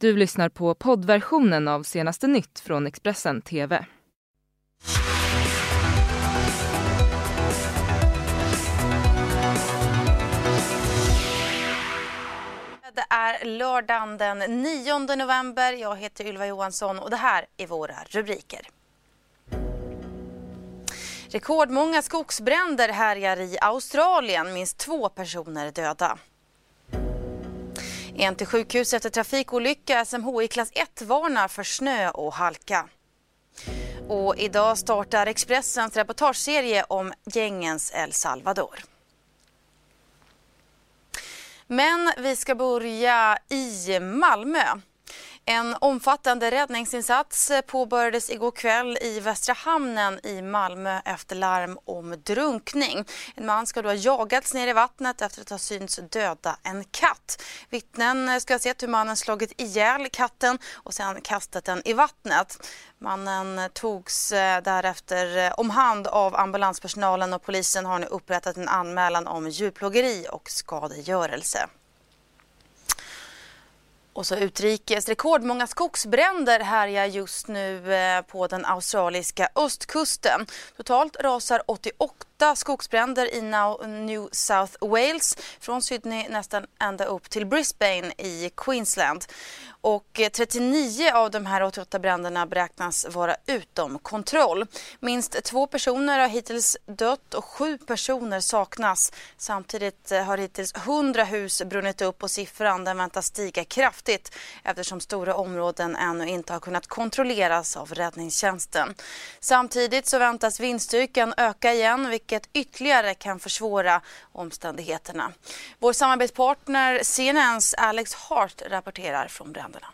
Du lyssnar på poddversionen av senaste nytt från Expressen TV. Det är lördagen den 9 november. Jag heter Ylva Johansson och det här är våra rubriker. Rekordmånga skogsbränder härjar i Australien, minst två personer döda. En till sjukhus efter trafikolycka. SMHI klass 1 varnar för snö och halka. Och idag startar Expressens reportageserie om gängens El Salvador. Men vi ska börja i Malmö. En omfattande räddningsinsats påbörjades igår kväll i Västra hamnen i Malmö efter larm om drunkning. En man ska då ha jagats ner i vattnet efter att ha synts döda en katt. Vittnen ska ha sett hur mannen slagit ihjäl katten och sedan kastat den i vattnet. Mannen togs eh, därefter eh, om hand av ambulanspersonalen och polisen har nu upprättat en anmälan om djurplågeri och skadegörelse. Och så utrikes. Rekordmånga skogsbränder härjar just nu eh, på den australiska östkusten. Totalt rasar 88 skogsbränder i New South Wales från Sydney nästan ända upp till Brisbane i Queensland. Och eh, 39 av de här 88 bränderna beräknas vara utom kontroll. Minst två personer har hittills dött och sju personer saknas. Samtidigt eh, har hittills 100 hus brunnit upp och siffran den väntas stiga kraftigt eftersom stora områden ännu inte har kunnat kontrolleras av räddningstjänsten. Samtidigt så väntas vindstyrkan öka igen vilket ytterligare kan försvåra omständigheterna. Vår samarbetspartner CNNs Alex Hart rapporterar från bränderna.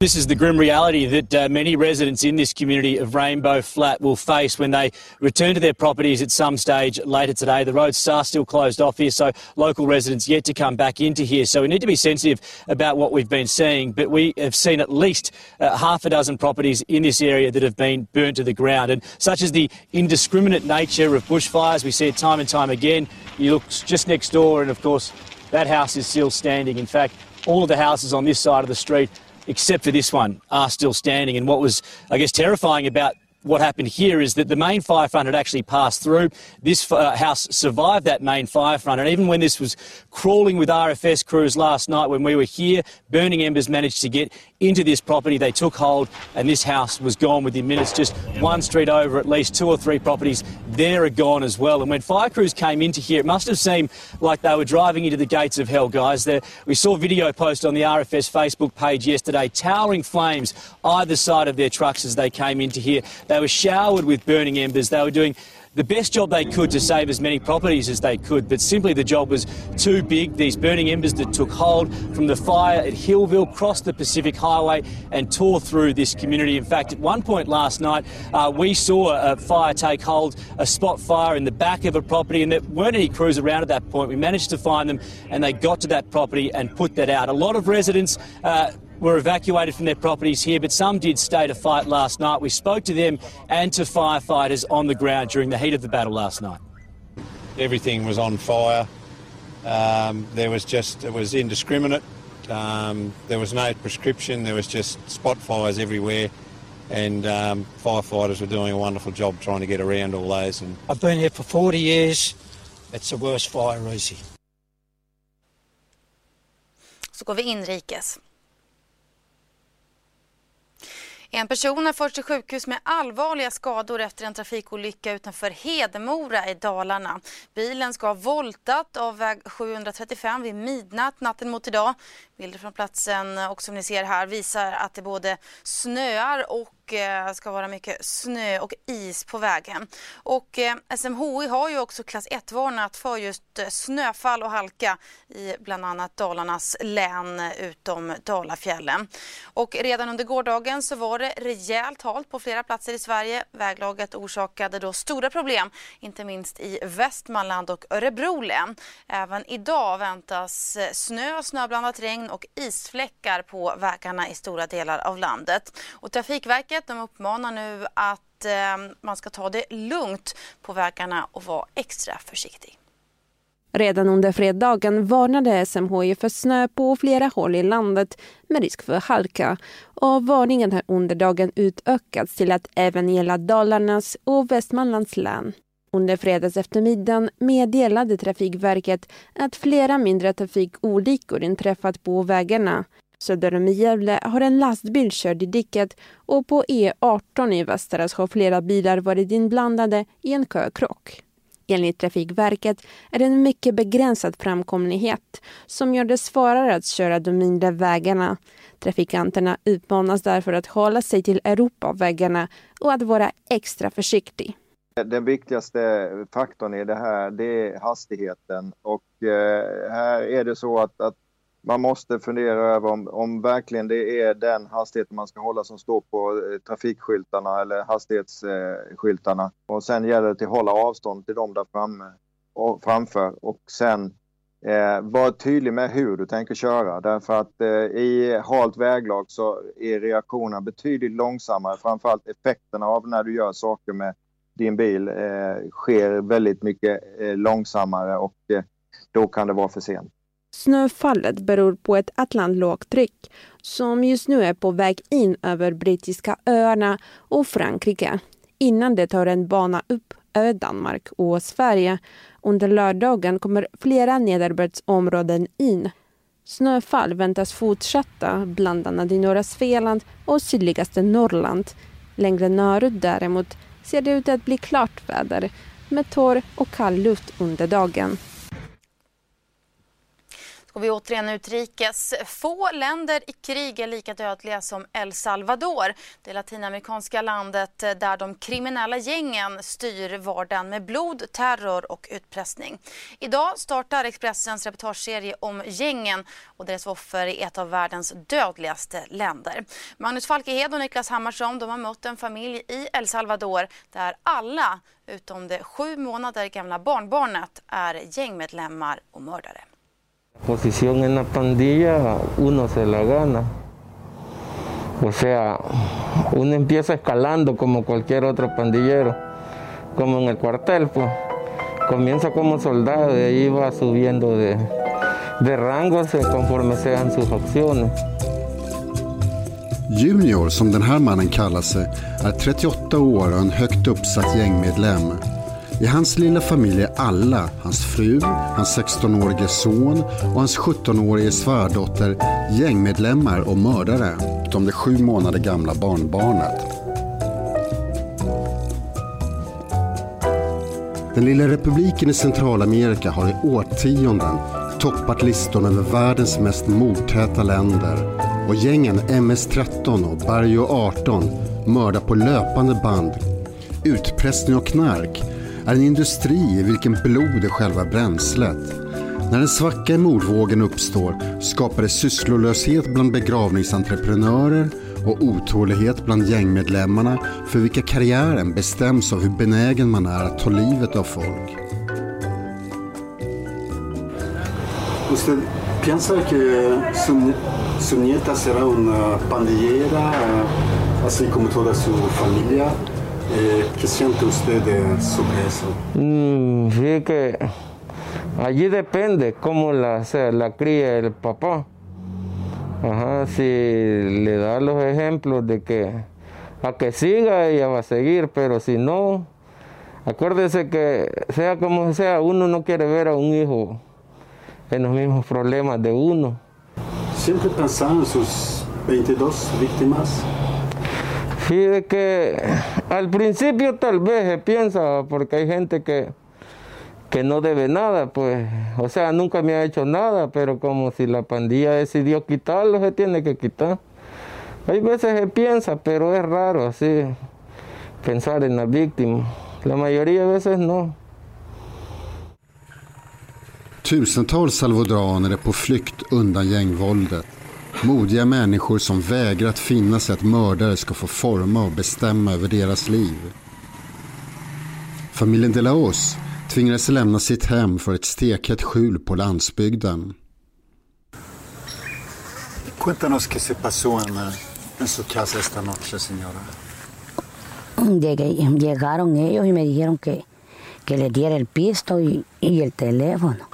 This is the grim reality that uh, many residents in this community of Rainbow Flat will face when they return to their properties at some stage later today. The roads are still closed off here, so local residents yet to come back into here. So we need to be sensitive about what we've been seeing. But we have seen at least uh, half a dozen properties in this area that have been burnt to the ground. And such as the indiscriminate nature of bushfires, we see it time and time again. You look just next door, and of course, that house is still standing. In fact, all of the houses on this side of the street except for this one, are still standing. And what was, I guess, terrifying about what happened here is that the main fire front had actually passed through. This uh, house survived that main fire front, and even when this was crawling with RFS crews last night when we were here, burning embers managed to get into this property. They took hold, and this house was gone within minutes. Just one street over, at least two or three properties there are gone as well. And when fire crews came into here, it must have seemed like they were driving into the gates of hell, guys. There, we saw video post on the RFS Facebook page yesterday, towering flames either side of their trucks as they came into here. They were showered with burning embers. They were doing the best job they could to save as many properties as they could, but simply the job was too big. These burning embers that took hold from the fire at Hillville crossed the Pacific Highway and tore through this community. In fact, at one point last night, uh, we saw a fire take hold, a spot fire in the back of a property, and there weren't any crews around at that point. We managed to find them, and they got to that property and put that out. A lot of residents. Uh, were evacuated from their properties here, but some did stay to fight last night. We spoke to them and to firefighters on the ground during the heat of the battle last night. Everything was on fire. Um, there was just, it was indiscriminate. Um, there was no prescription. There was just spot fires everywhere. And um, firefighters were doing a wonderful job trying to get around all those. And I've been here for 40 years. It's the worst fire easy. Så går vi inrikes. En person har förts till sjukhus med allvarliga skador efter en trafikolycka utanför Hedemora i Dalarna. Bilen ska ha voltat av väg 735 vid midnatt natten mot idag. Bilder från platsen och som ni ser här visar att det både snöar och Eh, ska vara mycket snö och is på vägen. Och eh, SMHI har ju också klass 1-varnat för just eh, snöfall och halka i bland annat Dalarnas län utom Dalafjällen. Och redan under gårdagen så var det rejält halt på flera platser i Sverige. Väglaget orsakade då stora problem, inte minst i Västmanland och Örebro län. Även idag väntas eh, snö, snöblandat regn och isfläckar på vägarna i stora delar av landet. Och Trafikverket Trafikverket de uppmanar nu att eh, man ska ta det lugnt på vägarna och vara extra försiktig. Redan under fredagen varnade SMHI för snö på flera håll i landet med risk för halka och varningen har under dagen utökats till att även gälla Dalarnas och Västmanlands län. Under fredags eftermiddagen meddelade Trafikverket att flera mindre trafikolyckor inträffat på vägarna. Söder om Gävle har en lastbil kört i diket och på E18 i Västerås har flera bilar varit inblandade i en kökrock. Enligt Trafikverket är det en mycket begränsad framkomlighet som gör det svårare att köra de mindre vägarna. Trafikanterna utmanas därför att hålla sig till Europavägarna och att vara extra försiktig. Den viktigaste faktorn i det här det är hastigheten och eh, här är det så att, att man måste fundera över om, om verkligen det är den hastigheten man ska hålla som står på eh, trafikskyltarna eller hastighetsskyltarna. Och sen gäller det att hålla avstånd till dem där framme och framför och sen eh, vara tydlig med hur du tänker köra. Därför att eh, i halt väglag så är reaktionerna betydligt långsammare. Framförallt effekterna av när du gör saker med din bil eh, sker väldigt mycket eh, långsammare och eh, då kan det vara för sent. Snöfallet beror på ett atlantlågtryck som just nu är på väg in över brittiska öarna och Frankrike innan det tar en bana upp över Danmark och Sverige. Under lördagen kommer flera nederbördsområden in. Snöfall väntas fortsätta bland annat i norra Svealand och sydligaste Norrland. Längre norrut däremot ser det ut att bli klart väder med torr och kall luft under dagen. Och vi återigen utrikes. Få länder i krig är lika dödliga som El Salvador. Det latinamerikanska landet där de kriminella gängen styr vardagen med blod, terror och utpressning. Idag startar Expressens reportageserie om gängen och deras offer i ett av världens dödligaste länder. Magnus Falkehed och Niklas Hammarsson de har mött en familj i El Salvador där alla utom det sju månader gamla barnbarnet är gängmedlemmar och mördare. Posición en la pandilla uno se la gana. O sea, uno empieza escalando como cualquier otro pandillero, como en el cuartel, pues. Comienza como soldado y ahí va subiendo de, de rangos conforme sean sus opciones. Junior, som den här mannen kallar sig, är 38 år och en högt uppsatt gängmedlem. I hans lilla familj är alla, hans fru, hans 16-årige son och hans 17-årige svärdotter gängmedlemmar och mördare. Utom det sju månader gamla barnbarnet. Den lilla republiken i Centralamerika har i årtionden toppat listorna över världens mest mordtäta länder och gängen MS-13 och Barrio 18 mördar på löpande band. Utpressning och knark är en industri i vilken blod är själva bränslet. När en svacka i mordvågen uppstår skapar det sysslolöshet bland begravningsentreprenörer och otålighet bland gängmedlemmarna för vilka karriären bestäms av hur benägen man är att ta livet av folk. Usted piensa que su, su nieta será una pandillera, eh, así como toda su familia? Eh, ¿Qué siente usted sobre eso? Mm, sí que allí depende cómo la, la cría el papá. Ajá, si le da los ejemplos de que a que siga ella va a seguir, pero si no, acuérdese que sea como sea, uno no quiere ver a un hijo en los mismos problemas de uno. ¿Siempre pensaba en sus 22 víctimas? Fíjate que al principio tal vez se piensa, porque hay gente que, que no debe nada, pues, o sea, nunca me ha hecho nada, pero como si la pandilla decidió quitarlo, se tiene que quitar. Hay veces se piensa, pero es raro así, pensar en la víctima. La mayoría de veces no. Tusentals salvodraner är på flykt undan gängvåldet. Modiga människor som vägrar att finna sig att mördare ska få forma och bestämma över deras liv. Familjen de la Hoz tvingades lämna sitt hem för ett stekhett skjul på landsbygden. Cuéntanos qué se pasó en, en su casa esta noche, señora. Llegué, llegaron ellos y me dijeron que, que les diera el pisto y, y el teléfono.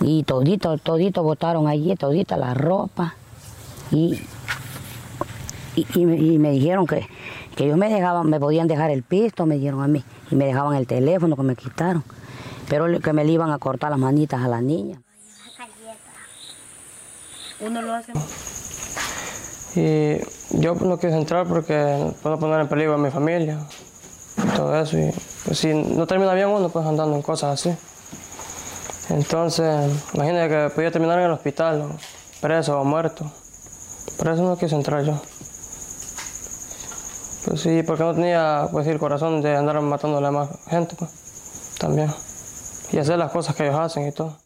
Y todito, todito botaron allí, todita la ropa. Y, y, y me, y me dijeron que, que ellos me dejaban, me podían dejar el pisto, me dieron a mí. Y me dejaban el teléfono que me quitaron. Pero que me le iban a cortar las manitas a la niña. Uno lo hace. Y yo no quise entrar porque puedo poner en peligro a mi familia. Y todo eso. Y pues si no termina bien uno, pues andando en cosas así. Entonces, imagínate que podía terminar en el hospital, preso o muerto. Por eso no quise entrar yo. Pues sí, porque no tenía pues, el corazón de andar matando a la más gente, pues, también. Y hacer las cosas que ellos hacen y todo.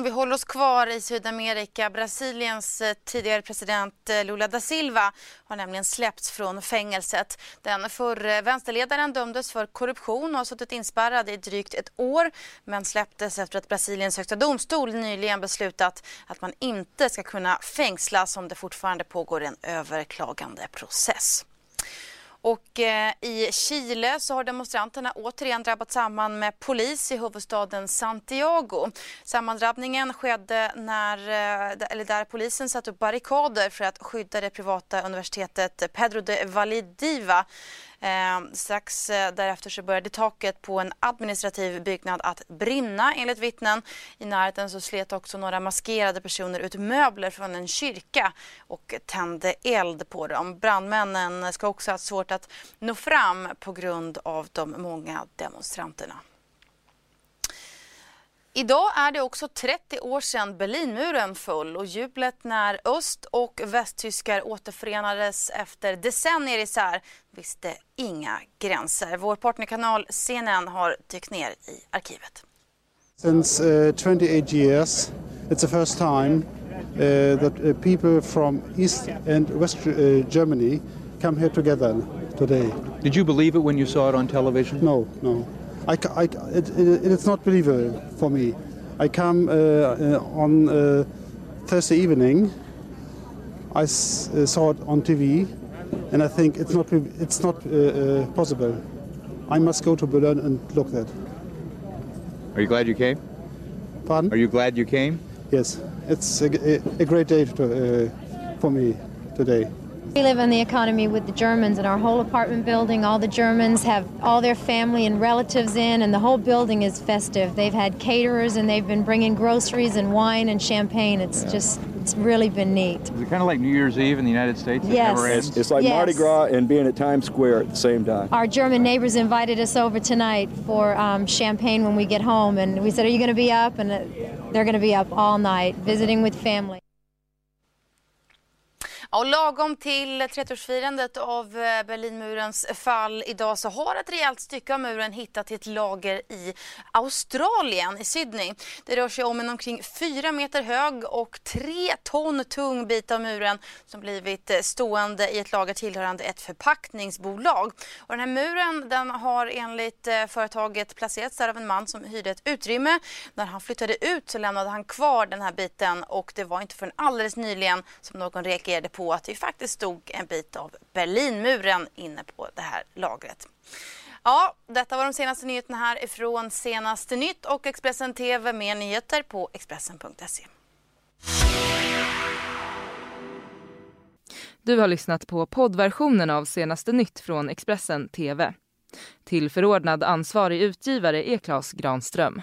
Om vi håller oss kvar i Sydamerika. Brasiliens eh, tidigare president eh, Lula da Silva har nämligen släppts från fängelset. Den förre vänsterledaren dömdes för korruption och har suttit inspärrad i drygt ett år men släpptes efter att Brasiliens högsta domstol nyligen beslutat att man inte ska kunna fängslas om det fortfarande pågår en överklagandeprocess. Och eh, i Chile så har demonstranterna återigen drabbat samman med polis i huvudstaden Santiago. Sammandrabbningen skedde när, eh, eller där polisen satte upp barrikader för att skydda det privata universitetet Pedro de Validiva Ehm, strax eh, därefter så började taket på en administrativ byggnad att brinna enligt vittnen. I närheten så slet också några maskerade personer ut möbler från en kyrka och tände eld på dem. Brandmännen ska också ha svårt att nå fram på grund av de många demonstranterna. Idag är det också 30 år sedan Berlinmuren föll och jublet när öst och västtyskar återförenades efter decennier isär visste inga gränser. Vår partnerkanal CNN har dykt ner i arkivet. Since uh, 28 years, it's the first time uh, that uh, people from East and West uh, Germany come here together today. Did you believe it when you saw it on television? No, no. I, I, it, it, it's not believable for me. I come uh, uh, on uh, Thursday evening. I s- uh, saw it on TV, and I think it's not it's not uh, uh, possible. I must go to Berlin and look that. Are you glad you came? Pardon? Are you glad you came? Yes, it's a, a, a great day to, uh, for me today. We live in the economy with the Germans, and our whole apartment building, all the Germans have all their family and relatives in, and the whole building is festive. They've had caterers, and they've been bringing groceries and wine and champagne. It's Yeah. just, it's really been neat. Is it kind of like New Year's Eve in the United States? It Yes. never ends? It's like Yes. Mardi Gras and being at Times Square at the same time. Our German neighbors invited us over tonight for um, champagne when we get home, and we said, "Are you going to be up?" And uh, they're going to be up all night, visiting with family. Ja, och lagom till 30-årsfirandet av eh, Berlinmurens fall idag så har ett rejält stycke av muren hittat i ett lager i Australien, i Sydney. Det rör sig om en omkring 4 meter hög och 3 ton tung bit av muren som blivit eh, stående i ett lager tillhörande ett förpackningsbolag. Och den här muren den har enligt eh, företaget placerats där av en man som hyrde ett utrymme. När han flyttade ut så lämnade han kvar den här biten och det var inte förrän alldeles nyligen som någon reagerade på att det faktiskt stod en bit av Berlinmuren inne på det här lagret. Ja, detta var de senaste nyheterna här ifrån Senaste Nytt och Expressen TV med nyheter på Expressen.se. Du har lyssnat på poddversionen av Senaste Nytt från Expressen TV. Till förordnad ansvarig utgivare är Klas Granström.